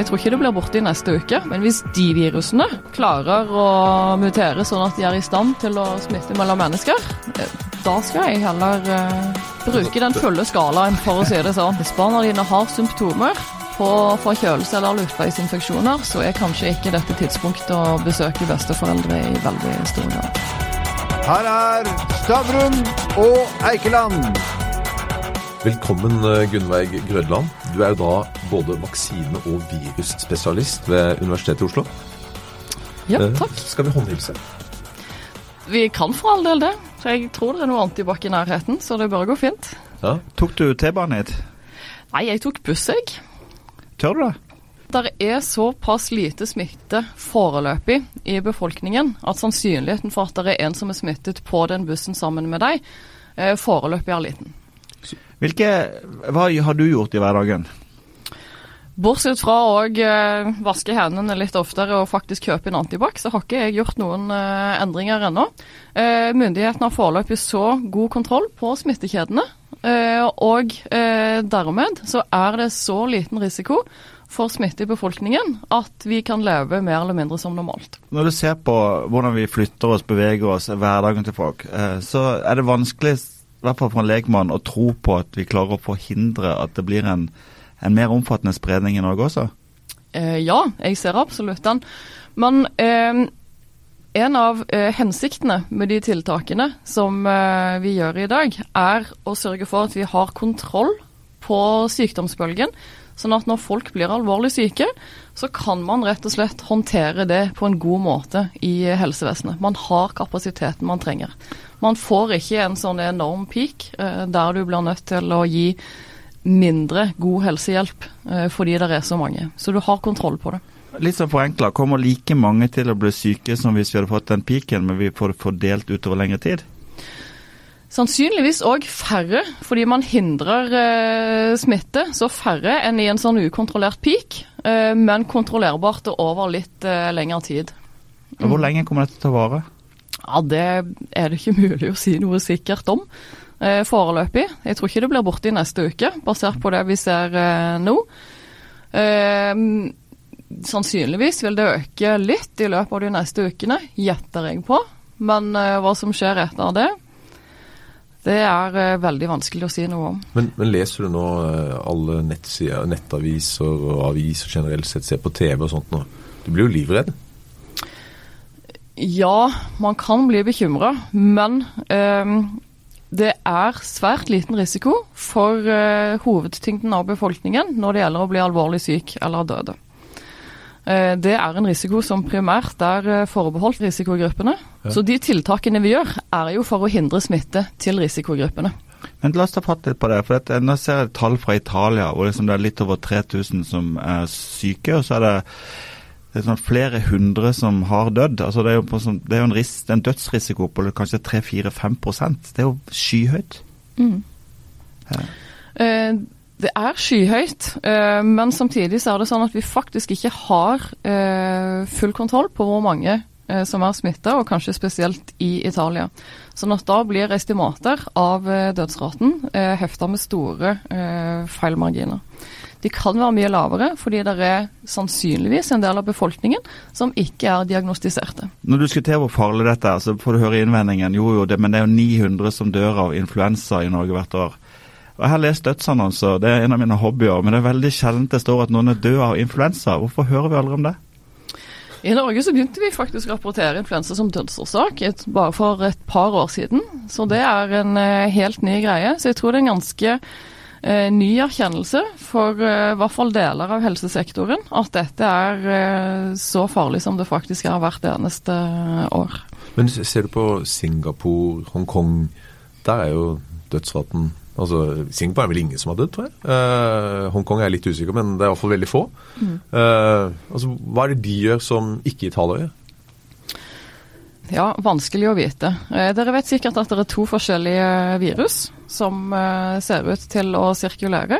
Jeg tror ikke det blir borte i neste uke. Men hvis de virusene klarer å mutere sånn at de er i stand til å smitte mellom mennesker, eh, da skal jeg heller uh, bruke den fulle skalaen, for å si det sånn. Hvis barna dine har symptomer på forkjølelse eller luftveisinfeksjoner, så er kanskje ikke dette tidspunktet å besøke besteforeldre i veldig stor grad. Her er Stavrum og Eikeland. Velkommen, Gunnveig Grødland. Du er jo da både vaksine- og virusspesialist ved Universitetet i Oslo. Ja, Eh, takk. Skal vi håndhilse? Vi kan for all del det. Så jeg tror det er noe antibac i nærheten, så det bør gå fint. Ja. Tok du T-banen hit? Nei, jeg tok buss, jeg. Tør du det? Der er såpass lite smitte foreløpig i befolkningen at sannsynligheten for at det er en som er smittet på den bussen sammen med deg, eh, foreløpig er liten. Hvilke, hva har du gjort i hverdagen? Bortsett fra å eh, vaske hendene litt oftere og faktisk kjøpe inn antibac, så har ikke jeg gjort noen eh, endringer ennå. Eh, myndighetene har foreløpig så god kontroll på smittekjedene, og dermed så er det så liten risiko for smitte i befolkningen at vi kan leve mer eller mindre som normalt. Når du ser på hvordan vi flytter oss, beveger oss, hverdagen til folk, så er det vanskelig, i hvert fall for en lekmann, å tro på at vi klarer å forhindre at det blir en, en mer omfattende spredning i Norge også. Eh, ja, jeg ser absolutt den. Men eh, en av eh, hensiktene med de tiltakene som eh, vi gjør i dag, er å sørge for at vi har kontroll på sykdomsbølgen. Sånn at når folk blir alvorlig syke, så kan man rett og slett håndtere det på en god måte i helsevesenet. Man har kapasiteten man trenger. Man får ikke en sånn enorm peak eh, der du blir nødt til å gi mindre god helsehjelp eh, fordi det er så mange. Så du har kontroll på det. Litt sånn forenkla, kommer like mange til å bli syke som hvis vi hadde fått den piken, men vi får fordelt utover lengre tid? Sannsynligvis òg færre, fordi man hindrer eh, smitte. Så færre enn i en sånn ukontrollert peak, eh, men kontrollerbart og over litt eh, lengre tid. Mm. Hvor lenge kommer dette til å vare? Ja, Det er det ikke mulig å si noe sikkert om eh, foreløpig. Jeg tror ikke det blir borte i neste uke, basert på det vi ser eh, nå. Eh, sannsynligvis vil det øke litt i løpet av de neste ukene, gjetter jeg på. Men eh, hva som skjer etter det, det er eh, veldig vanskelig å si noe om. Men, men leser du nå eh, alle nettaviser og aviser generelt sett, ser på TV og sånt nå? Du blir jo livredd. Ja, man kan bli bekymra, men eh, det er svært liten risiko for eh, hovedtyngden av befolkningen når det gjelder å bli alvorlig syk eller døde. Eh, det er en risiko som primært er eh, forbeholdt risikogruppene. Ja. Så de tiltakene vi gjør, er jo for å hindre smitte til risikogruppene. Men la oss ta fatt litt på det. for dette, Nå ser jeg tall fra Italia hvor liksom det er litt over 3000 som er syke. Og så er det, det er sånn flere hundre som har dødd. Altså det er jo, på sånn, det er jo en, ris, en dødsrisiko på kanskje 3-4-5% Det er jo skyhøyt. Eh, det er skyhøyt, eh, men samtidig så er det sånn at vi faktisk ikke har eh, full kontroll på hvor mange eh, som er smitta, og kanskje spesielt i Italia. Sånn at da blir estimater av eh, dødsraten eh, hefta med store feilmarginer. De kan være mye lavere, fordi det er sannsynligvis en del av befolkningen som ikke er diagnostiserte. Når du diskuterer hvor farlig dette er, så får du høre innvendingen jo jo, det, men det er jo 900 som dør av influensa i Norge hvert år. Og Jeg har lest dødsannonser, det er en av mine hobbyer, men det er veldig sjelden det står at noen er død av influensa. Hvorfor hører vi aldri om det? I Norge så begynte vi faktisk å rapportere influensa som dødsårsak bare for et par år siden. Så det er en eh, helt ny greie. Så jeg tror det er en ganske ny erkjennelse for eh, i hvert fall deler av helsesektoren at dette er eh, så farlig som det faktisk er hvert eneste år. Men ser du på Singapore, Hongkong, der er jo dødsraten Altså, Singapore er vel ingen som har dødd, tror jeg. Eh, Hongkong er litt usikker, men det er i hvert fall veldig få. Eh, altså, Hva er det de gjør som ikke Italia gjør? Ja, vanskelig å vite. Eh, dere vet sikkert at det er to forskjellige virus som eh, ser ut til å sirkulere.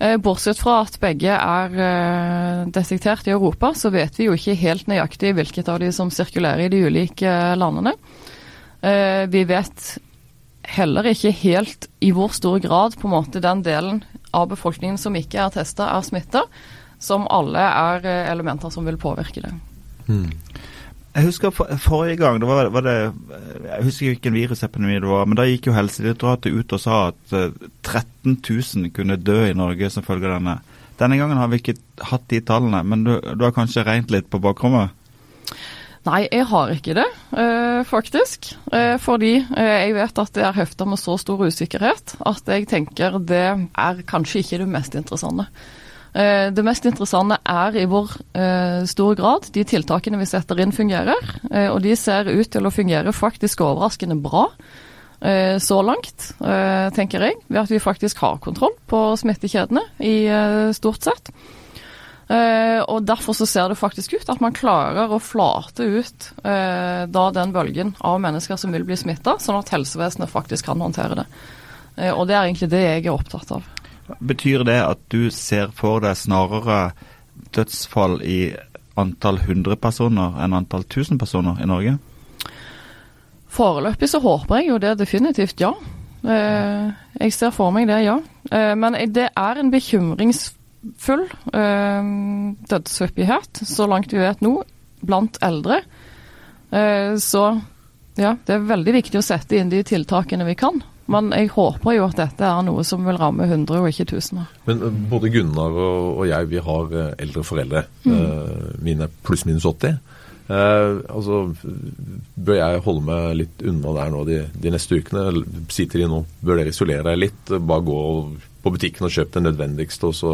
Eh, bortsett fra at begge er detektert i Europa, så vet vi jo ikke helt nøyaktig hvilket av de som sirkulerer i de ulike landene. Vi vet heller ikke helt i hvor stor grad på en måte den delen av befolkningen som ikke er testa, er smitta. som alle er elementer som vil påvirke det. Jeg husker for, forrige gang, det var, var det Jeg husker ikke hvilken virusepidemi det var, men da gikk jo Helsedirektoratet ut og sa at eh, 13 000 kunne dø i Norge som følge av denne. Denne gangen har vi ikke hatt de tallene, men du, du har kanskje regnet litt på bakrommet? Nei, jeg har ikke det, eh, faktisk. Eh, fordi eh, jeg vet at det er hefta med så stor usikkerhet at jeg tenker det er kanskje ikke det mest interessante. Eh, det mest interessante er i hvor eh, stor grad de tiltakene vi setter inn, fungerer. Eh, og de ser ut til å fungere faktisk overraskende bra så langt, tenker jeg. Ved at vi faktisk har kontroll på smittekjedene i stort sett. Og Derfor så ser det faktisk ut at man klarer å flate ut da den bølgen av mennesker som vil bli smitta, sånn at helsevesenet faktisk kan håndtere det. Og Det er egentlig det jeg er opptatt av. Betyr det at du ser for deg snarere dødsfall i antall 100 personer enn antall 1000 personer i Norge? Foreløpig så håper jeg jo det definitivt, ja. Eh, jeg ser for meg det, ja. Eh, men det er en bekymringsfull eh, dødshyppighet, så langt vi vet nå, blant eldre. Så ja, det er veldig viktig å sette inn de tiltakene vi kan. Men jeg håper jo at dette er noe som vil ramme 100 og ikke tusener. Men eh, både Gunnar og, jeg, vi har eh, eldre foreldre. Mm. mine er pluss-minus 80. Eh, altså, Bør jeg holde meg litt unna der nå de, de neste ukene? Si til de nå bør dere isolere deg litt. Bare gå på butikken og kjøpe det nødvendigste, og så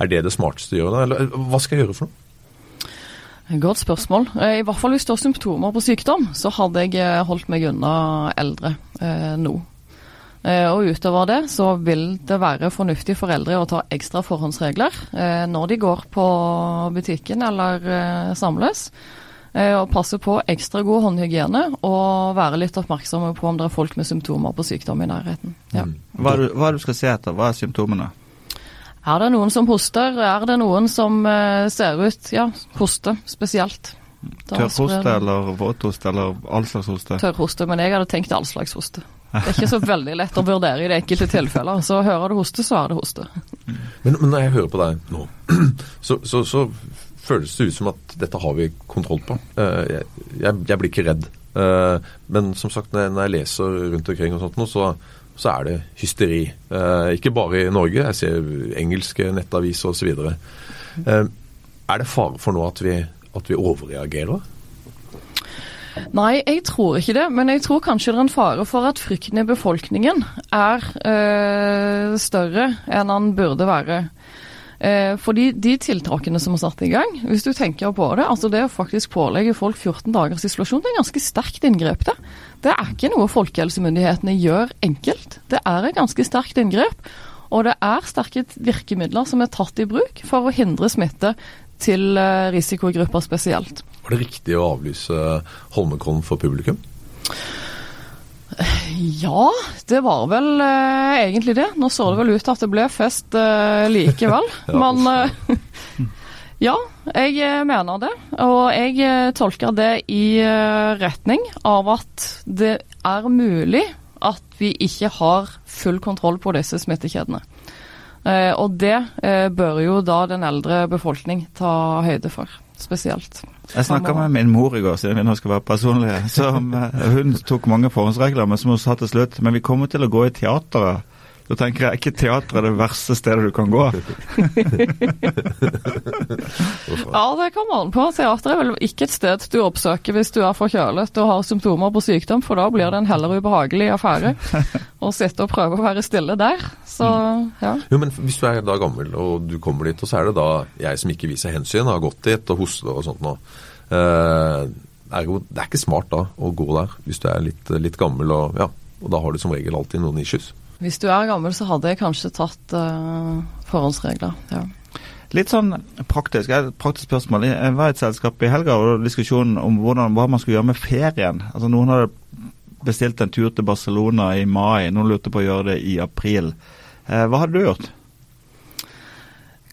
er det det smarteste å gjøre? Eller eh, hva skal jeg gjøre for noe? Godt spørsmål. Eh, I hvert fall hvis du har symptomer på sykdom, så hadde jeg eh, holdt meg unna eldre eh, nå. Eh, og utover det så vil det være fornuftig foreldre å ta ekstra forhåndsregler eh, når de går på butikken eller eh, samles. Og passe på ekstra god håndhygiene og være litt oppmerksomme på om det er folk med symptomer på sykdom i nærheten. Ja. Mm. Hva er, du, hva er du skal se etter? Hva er symptomene? Er det noen som hoster? Er det noen som ser ut Ja, hoste spesielt. Tørrhoste eller våthoste eller all slags hoste? Tørrhoste, men jeg hadde tenkt all slags hoste. Det er ikke så veldig lett å vurdere i det enkelte tilfeller. Så hører du hoste, så er det hoste. Men, men når jeg hører på deg nå, så, så, så føles det ut som at dette har vi kontroll på. Eh, Jeg, jeg, jeg blir ikke redd. Eh, Men som sagt, når jeg, leser rundt omkring og sånt nå, så, så er det hysteri. Eh, Ikke bare i Norge, jeg ser engelske nettaviser osv. Er det fare for nå at vi, at vi overreagerer? Nei, jeg tror ikke det. Men jeg tror kanskje det er en fare for at frykten i befolkningen er øh, større enn den burde være. Eh, fordi de tiltakene som er satt i gang, hvis du tenker på det, altså det å faktisk pålegge folk 14 dagers isolasjon, det er ganske sterkt inngrep. Det Det er ikke noe folkehelsemyndighetene gjør enkelt. Det er et ganske sterkt inngrep. Og det er sterke virkemidler som er tatt i bruk for å hindre smitte til eh, risikogrupper spesielt. Var det riktig å avlyse Holmenkollen for publikum? Ja, det var vel eh, egentlig det. Nå så det vel ut til at det ble fest eh, likevel. Ja, Men eh, ja, jeg eh, mener det. Og jeg eh, tolker det i eh, retning av at det er mulig at vi ikke har full kontroll på disse smittekjedene. Og det bør jo da den eldre befolkning ta høyde for, spesielt. Jeg snakka med min mor i går, siden vi nå skal være personlige. Som, eh, hun tok mange forhåndsregler, men som hun sa til slutt Men vi kommer til å gå i teateret. Da tenker jeg ikke teatret er det verste stedet du kan gå. Ja, det kommer an på. Teater er vel ikke et sted du oppsøker hvis du er forkjølet og har symptomer på sykdom, for da blir det en heller ubehagelig affære å sitte og prøve å være stille der. Så ja. Jo, men Hvis du er da gammel og du kommer dit, og så er det da jeg som ikke viser hensyn, har gått dit og hostet og sånt nå. Eh, ergo, det er ikke smart da å gå der hvis du er litt, litt gammel, og, ja, og da har du som regel alltid noen issues. Hvis du er gammel, så hadde jeg kanskje tatt uh, forhåndsregler. Ja. Litt sånn praktisk, praktisk spørsmål. Jeg var i et selskap i helga og diskusjonen om hvordan, hva man skulle gjøre med ferien. Altså Noen hadde bestilt en tur til Barcelona i mai, noen lurte på å gjøre det i april. Eh, hva hadde du gjort?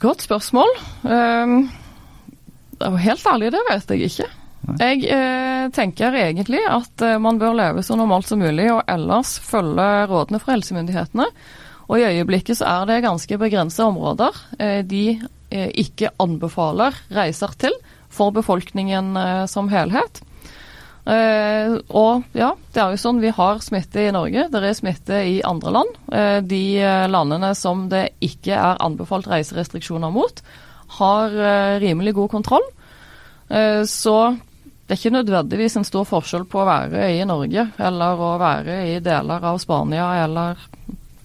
Godt spørsmål. Um, helt ærlig, det vet jeg ikke. Jeg eh, tenker egentlig at eh, man bør leve så normalt som mulig, og ellers følge rådene fra helsemyndighetene. Og i øyeblikket så er det ganske begrensede områder eh, de eh, ikke anbefaler reiser til for befolkningen eh, som helhet. Eh, og ja, det er jo sånn vi har smitte i Norge, det er smitte i andre land. De landene som det ikke er anbefalt reiserestriksjoner mot, har rimelig god kontroll. Så det er ikke nødvendigvis en stor forskjell på å være i Norge eller å være i deler av Spania eller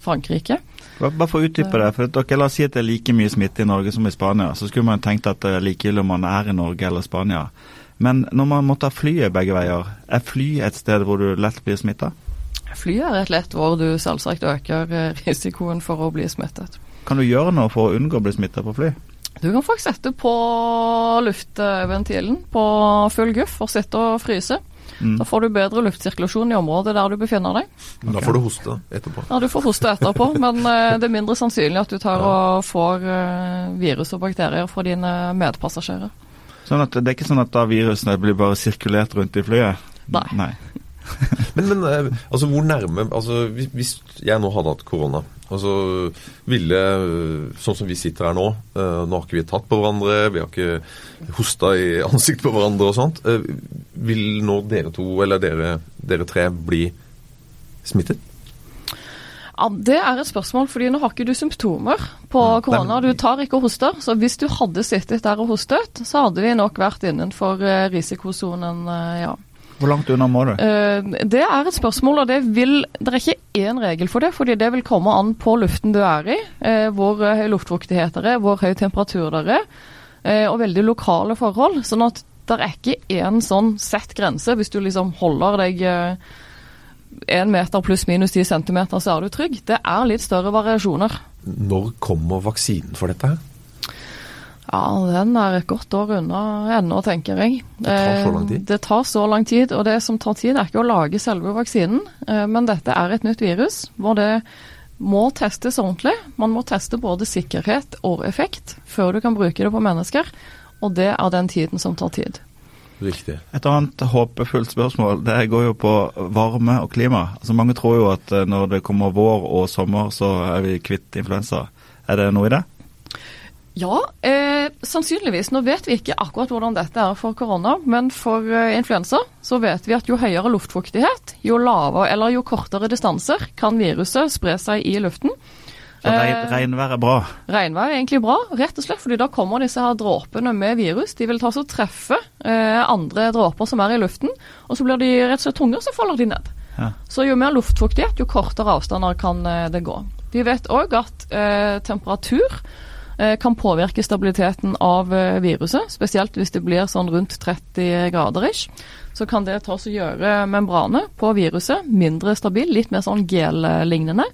Frankrike. Bare for å utdype det. for dere La oss si at det er like mye smitte i Norge som i Spania. Så skulle man tenkt at det er likegyldig om man er i Norge eller Spania. Men når man må ta flyet begge veier, er fly et sted hvor du lett blir smitta? Fly er et lett hvor du selvsagt øker eh, risikoen for å bli smittet. Kan du gjøre noe for å unngå å bli smitta på fly? Du kan faktisk sette på luftventilen på full guff og sitte og fryse. Mm. Da får du bedre luftsirkulasjon i området der du befinner deg. Men Da får du hoste etterpå. Ja, Du får hoste etterpå, men eh, det er mindre sannsynlig at du tar og får eh, virus og bakterier fra dine medpassasjerer. Sånn at Det er ikke sånn at da virusene blir bare sirkulert rundt i flyet? Nei. Men, men eh, altså, hvor nærme altså, hvis, hvis jeg nå hadde hatt korona, altså ville Sånn som vi sitter her nå eh, Nå har ikke vi tatt på hverandre, vi har ikke hosta i ansikt på hverandre og sånt. eh, vil nå dere to, eller dere, dere tre, bli smittet? Ja, Det er et spørsmål, fordi nå har ikke du symptomer på korona. Du tar ikke og hoster. Så hvis du hadde sittet der og hostet, så hadde vi nok vært innenfor eh, risikosonen, ja. Hvor langt unna må du? Eh, Det er et spørsmål, og det vil Det er ikke én regel for det, fordi det vil komme an på luften du er i, eh, hvor høy luftfuktighet det er, hvor høy temperatur det er, eh, og veldig lokale forhold. Sånn at det er ikke én sånn sett grense. Hvis du liksom holder deg én meter pluss minus ti centimeter, så er du trygg. Det er litt større variasjoner. Når kommer vaksinen for dette her? Ja, den er et godt år unna ennå, tenker jeg. Det tar så lang tid? Eh, Det tar så lang tid, og det som tar tid er ikke å lage selve vaksinen, eh, men dette er et nytt virus hvor det må testes ordentlig. Man må teste både sikkerhet og effekt før du kan bruke det på mennesker, og det er den tiden som tar tid. Riktig. Et annet håpefullt spørsmål det går jo på varme og klima. Altså Mange tror jo at eh, når det kommer vår og sommer, så er vi kvitt influensa. Er det noe i det? Ja, eh, sannsynligvis. Nå vet vi ikke akkurat hvordan dette er for korona, men for eh, influensa så vet vi at jo høyere luftfuktighet, jo lavere eller jo kortere distanser kan viruset spre seg i luften. Så Eh, regnvær er bra. Regnvær er egentlig bra, rett og slett fordi da kommer disse her dråpene med virus. De vil ta og treffe eh, andre dråper som er i luften, og så blir de rett og slett tunge, og så faller de ned. Ja. Så jo mer luftfuktighet, jo kortere avstander kan eh, det gå. Vi vet òg at eh, temperatur kan påvirke stabiliteten av eh, viruset, spesielt hvis det blir sånn rundt 30 grader ish. Så kan det ta oss og gjøre membranet på viruset mindre stabil, litt mer sånn gel-lignende.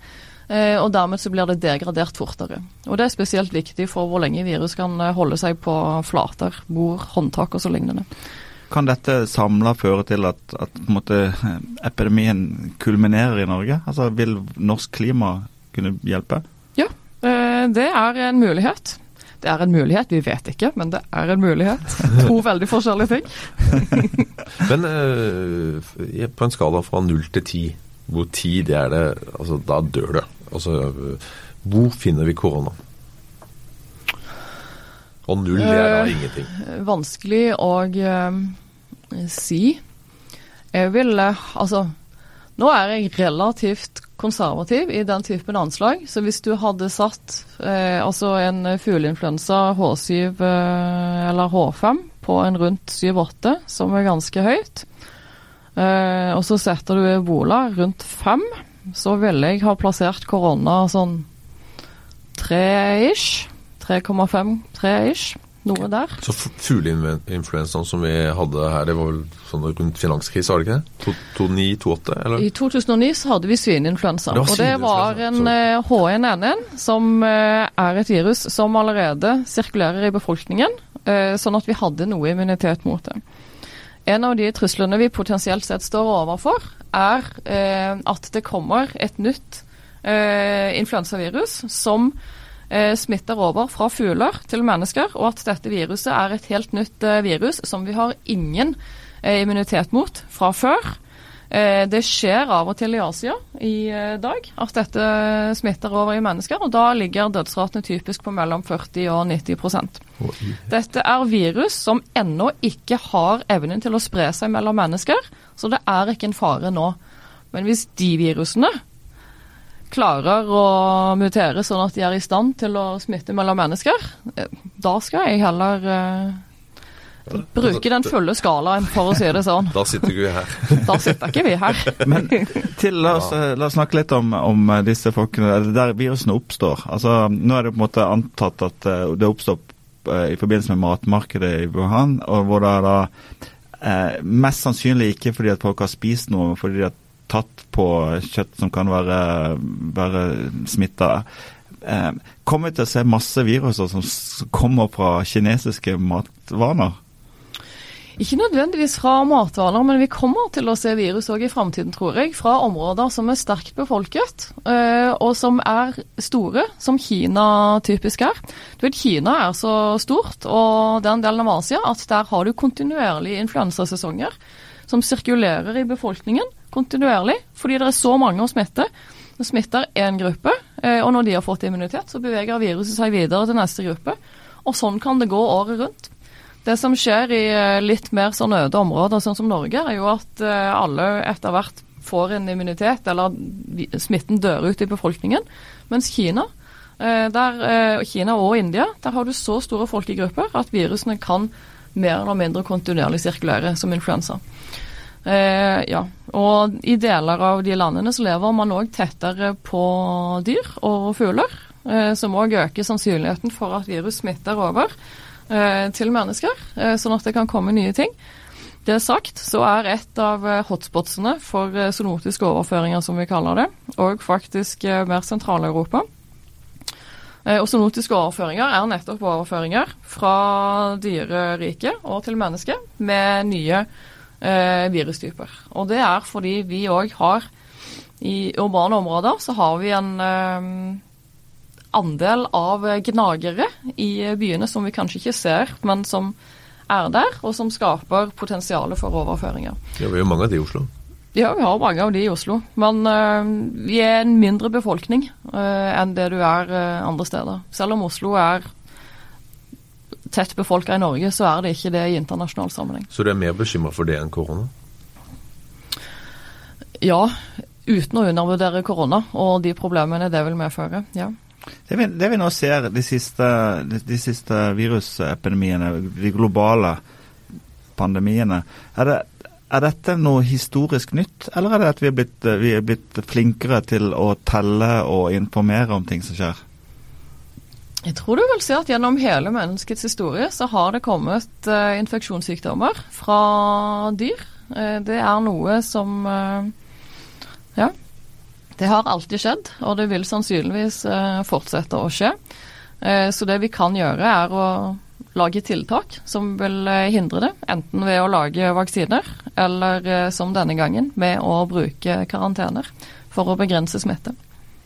Eh, og dermed så blir det degradert fortere. Og det er spesielt viktig for hvor lenge virus kan eh, holde seg på flater, bord, håndtak og så lignende. Kan dette samla føre til at, at måte, eh, epidemien kulminerer i Norge? Altså Vil norsk klima kunne hjelpe? Eh, det er en mulighet. Det er en mulighet, vi vet ikke, men det er en mulighet. To veldig forskjellige ting. Men eh, på en skala fra null til ti, hvor ti det er det Altså, da dør du. Altså, hvor finner vi korona? Og null, det er da Eh, ingenting. Vanskelig å eh, si. Jeg vil Altså, nå er jeg relativt konservativ i den typen anslag, så hvis du hadde satt eh, altså en fugleinfluensa H7 eh, eller H5 på en rundt 7-8, som er ganske høyt, eh, og så setter du ebola rundt 5, så ville jeg ha plassert korona sånn 3-ish. 3,5-3-ish. Noe der. Så fugleinfluensaen som vi hadde her, det var vel sånn rundt finanskrisen, var det ikke det? To- 29-28, eller? I 2009 så hadde vi svineinfluensa. Og det var en eh, H1N1, som eh, er et virus som allerede sirkulerer i befolkningen, eh, sånn at vi hadde noe immunitet mot det. En av de truslene vi potensielt sett står overfor, er eh, at det kommer et nytt eh, influensavirus som eh, smitter over fra fugler til mennesker, og at dette viruset er et helt nytt eh, virus som vi har ingen eh, immunitet mot fra før. Eh, det skjer av og til i Asia i eh, dag at dette smitter over i mennesker, og da ligger dødsratene typisk på mellom 40 og 90% Dette er virus som ennå ikke har evnen til å spre seg mellom mennesker, så det er ikke en fare nå. Men hvis de virusene klarer å mutere sånn at de er i stand til å smitte mellom mennesker, eh, da skal jeg heller Bruke den fulle skalaen, for å si det sånn. Da sitter vi her. Da sitter ikke vi her. Men til, la, oss, la oss snakke litt om, om disse folkene, der virusene oppstår. Altså, Nå er det på en måte antatt at eh, det oppstår eh, i forbindelse med matmarkedet i Wuhan, og hvor det er da eh, mest sannsynlig ikke fordi at folk har spist noe, men fordi har tatt på kjøtt som kan være, være smitta. Eh, kommer vi til å se masse viruser som kommer fra kinesiske matvaner? Ikke nødvendigvis fra matvaner, men vi kommer til å se virus òg i framtiden, tror jeg. Fra områder som er sterkt befolket, eh, og som er store, som Kina typisk er. Du vet, Kina er så stort, og den delen av Asia, at der har du kontinuerlige influensasesonger som sirkulerer i befolkningen kontinuerlig, fordi det er så mange å smitte. Det smitter én gruppe, eh, og når de har fått immunitet, så beveger viruset seg videre til neste gruppe. Og sånn kan det gå året rundt. Det som skjer i eh, litt mer sånn øde områder, sånn som Norge, er jo at eh, alle etter hvert får en immunitet, eller smitten dør ut i befolkningen. Mens Kina, der, Kina og India, der har du så store folkegrupper at virusene kan mer eller mindre kontinuerlig sirkulere som influensa. Eh, ja. Og i deler av de landene så lever man òg tettere på dyr og fugler, eh, som òg øker sannsynligheten for at virus smitter over. Eh, til mennesker, eh, sånn at det kan komme nye ting. Det sagt, så er et av eh, hotspotsene for zoonotiske overføringer, som vi kaller det, og faktisk mer Sentral-Europa. Og Zoonotiske overføringer er nettopp overføringer fra dyreriket og til mennesket med nye eh, virustyper. Og det er fordi vi òg har I urbane områder så har vi en eh, andel av gnagere i byene som vi kanskje ikke ser, men som er der, og som skaper potensialet for overføringer. Ja, Vi har mange av de i Oslo. Ja, vi har mange av de i Oslo. Men uh, vi er en mindre befolkning uh, enn det du er uh, andre steder. Selv om Oslo er tett befolka i Norge, så er det ikke det i internasjonal sammenheng. Så du er mer bekymra for det enn korona? Ja, uten å undervurdere korona og de problemene det vil medføre. ja. Det vi, det vi, nå ser, de siste, de, de siste virusepidemiene, de globale pandemiene, er, det, er, dette noe historisk nytt, eller er det at vi er, blitt, vi er blitt flinkere til å telle og informere om ting som skjer? Jeg tror du vil si at gjennom hele menneskets historie så har det kommet uh, infeksjonssykdommer fra dyr. Uh, det er noe som uh, Ja. Det har alltid skjedd, og det vil sannsynligvis fortsette å skje. Så det vi kan gjøre, er å lage tiltak som vil hindre det. Enten ved å lage vaksiner, eller som denne gangen med å bruke karantener for å begrense smitte.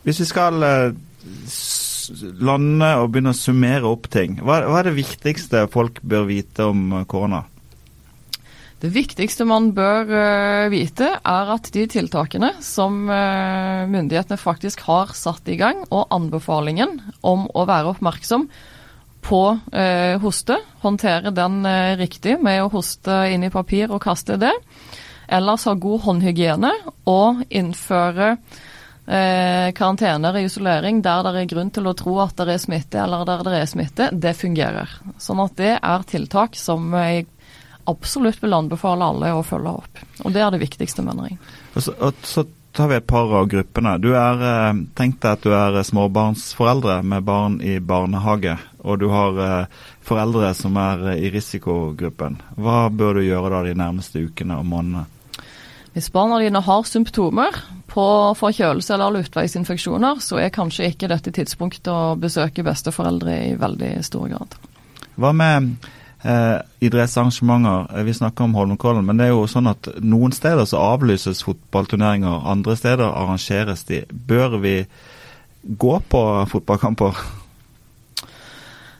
Hvis vi skal lande og begynne å summere opp ting, hva, er det viktigste folk bør vite om korona? Det viktigste man bør uh, vite, er at de tiltakene som uh, myndighetene faktisk har satt i gang, og anbefalingen om å være oppmerksom på uh, hoste, håndtere den riktig med å hoste inn i papir og kaste det, ellers ha god håndhygiene og innføre karantener i isolering der det er grunn til å tro at det er smitte eller der det er smitte, det fungerer. Sånn at det er tiltak som jeg absolutt vil anbefale alle å følge opp. Og Det er det viktigste, mener jeg. Og så, og så tar vi et par av gruppene. Du er, eh, Tenk deg at du er småbarnsforeldre med barn i barnehage, og du har eh, foreldre som er i risikogruppen. Hva bør du gjøre da de nærmeste ukene og månedene? Hvis barna dine har symptomer på forkjølelse eller luftveisinfeksjoner, så er kanskje ikke dette tidspunktet å besøke besteforeldre i veldig stor grad. Hva med eh, idrettsarrangementer. Eh, vi snakker om Holmenkollen, men det er jo sånn at noen steder så avlyses fotballturneringer, andre steder arrangeres de. Bør vi gå på fotballkamper?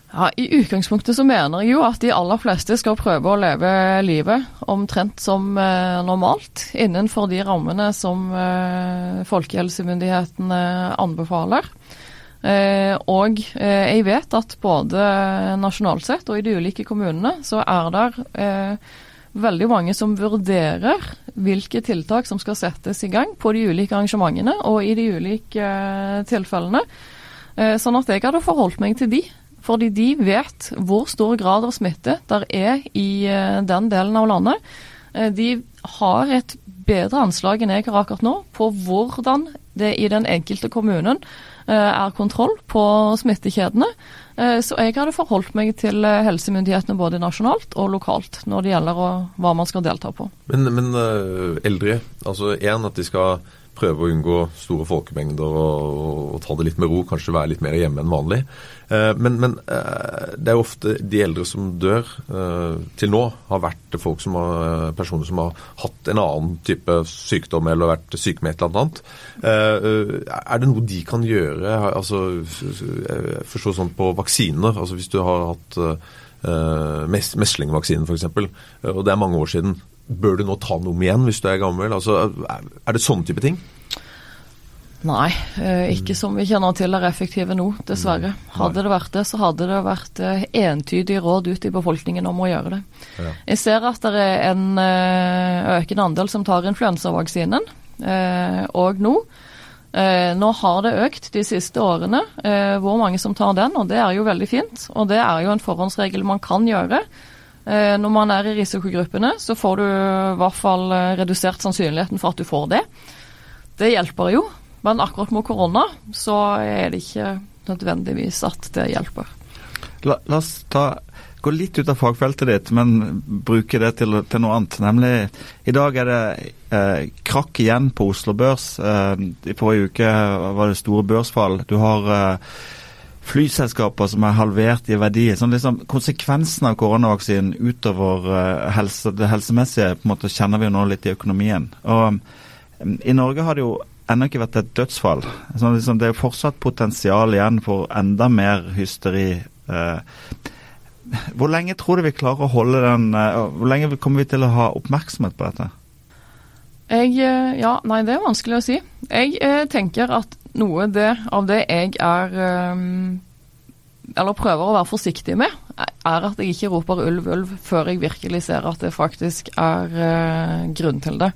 Ja, I utgangspunktet så mener jeg jo at de aller fleste skal prøve å leve livet omtrent som eh, normalt, innenfor de rammene som eh, folkehelsemyndighetene anbefaler. Eh, og eh, jeg vet at både nasjonalt sett og i de ulike kommunene så er det eh, veldig mange som vurderer hvilke tiltak som skal settes i gang på de ulike arrangementene og i de ulike eh, tilfellene. Sånn at jeg hadde forholdt meg til de fordi de vet hvor stor grad av smitte der er i eh, den delen av landet. Eh, de har et bedre anslag enn jeg har akkurat nå på hvordan det i den enkelte kommunen eh, er kontroll på smittekjedene. Så jeg hadde forholdt meg til helsemyndighetene både nasjonalt og lokalt når det gjelder hva man skal delta på. Men, men eldre, altså én at de skal prøve å unngå store folkemengder og, og, ta det litt med ro, kanskje være litt mer hjemme enn vanlig. Eh, men, men eh, det er jo ofte de eldre som dør eh, til nå, har vært folk som har, personer som har hatt en annen type sykdom eller vært syke med et eller annet. Er det noe de kan gjøre? altså Forstå sånn på vaksiner. altså Hvis du har hatt meslingvaksinen f.eks., og det er mange år siden. Bør du nå ta noe om igjen hvis du er gammel? Altså, er det sånne type ting? Nei, eh, ikke som vi kjenner til er effektive nå, dessverre. Hadde det vært det, så hadde det vært entydige entydig råd ut i befolkningen om å gjøre det. Jeg ser at det er en eh, økende andel som tar influensavaksinen, og nå. Nå har det økt de siste årene hvor mange som tar den, og det er jo veldig fint. Og det er jo en forhåndsregel man kan gjøre. Eh, når man er i risikogruppene, så får du i hvert fall eh, redusert sannsynligheten for at du får det. Det hjelper jo, men akkurat med korona så er det ikke nødvendigvis at det hjelper. La, la oss ta, gå litt ut av fagfeltet ditt, men bruke det til, til noe annet. Nemlig i dag er det eh, krakk igjen på Oslo Børs. Eh, I forrige uke var det store børsfall. Du har eh, flyselskaper som er halvert i verdi. Sånn liksom, konsekvensen av koronavaksinen utover uh, helse, det helsemessige på en måte kjenner vi jo nå litt i økonomien. Og um, I Norge har det jo ennå ikke vært et dødsfall. Sånn, liksom, det er fortsatt potensial igjen for enda mer hysteri. Uh, hvor lenge tror du vi klarer å holde den uh, Hvor lenge kommer vi til å ha oppmerksomhet på dette? Jeg, ja, nei, det er vanskelig å si. Jeg eh, tenker at noe det, av det jeg er um, Eller prøver å være forsiktig med, er at jeg ikke roper ulv, ulv før jeg virkelig ser at det faktisk er uh, grunn til det.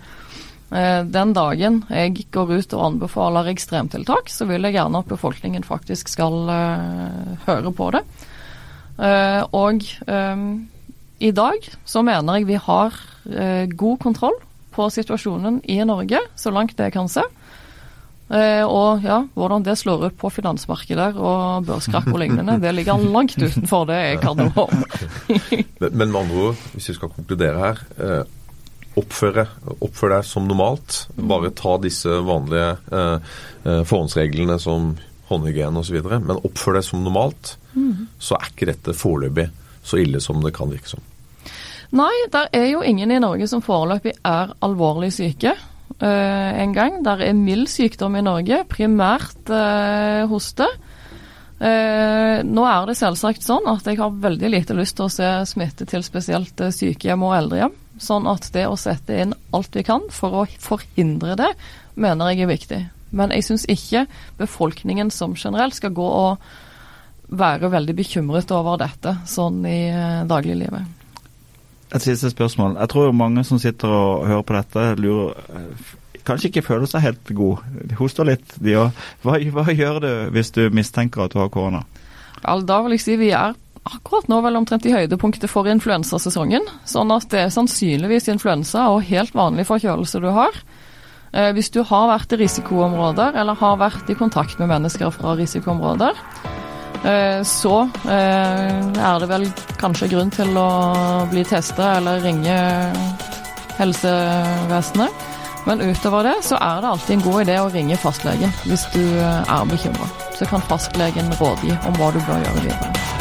Uh, den dagen jeg går ut og anbefaler ekstremtiltak, så vil jeg gjerne at befolkningen faktisk skal uh, høre på det. og um, i dag så mener jeg vi har god kontroll på situasjonen i Norge, så langt det kan se. Eh, og ja, hvordan det slår ut på finansmarkeder og børskrakk og lignende, det ligger langt utenfor det jeg kan noe om. men med andre ord, hvis vi skal konkludere her. Eh, oppfør deg som normalt. Bare ta disse vanlige eh, eh forhåndsreglene som håndhygiene osv. Men oppfør deg som normalt, mm. så er ikke dette foreløpig så ille som det kan virke som. Nei, det er jo ingen i Norge som foreløpig er alvorlig syke. Uh, en gang. Der er mild sykdom i Norge, primært uh, hoste. Uh, nå er det selvsagt sånn at jeg har veldig lite lyst til å se smitte til spesielt sykehjem og eldrehjem. Sånn at det å sette inn alt vi kan for å forhindre det, mener jeg er viktig. Men jeg syns ikke befolkningen som generelt skal gå og være veldig bekymret over dette sånn i dagliglivet. Et siste spørsmål. Jeg tror mange som sitter og hører på dette, lurer eh, Kanskje ikke føler seg helt god. De hoster litt, de òg. Hva, hva, gjør du hvis du mistenker at du har korona? Da vil jeg si vi er akkurat nå vel omtrent i høydepunktet for influensasesongen. Sånn at det er sannsynligvis influensa og helt vanlig forkjølelse du har. Eh, hvis du har vært i risikoområder eller har vært i kontakt med mennesker fra risikoområder, så eh, er det vel kanskje grunn til å bli testa eller ringe helsevesenet. Men utover det så er det alltid en god idé å ringe fastlegen hvis du eh, er bekymra. Så kan fastlegen rådgi om hva du bør gjøre videre.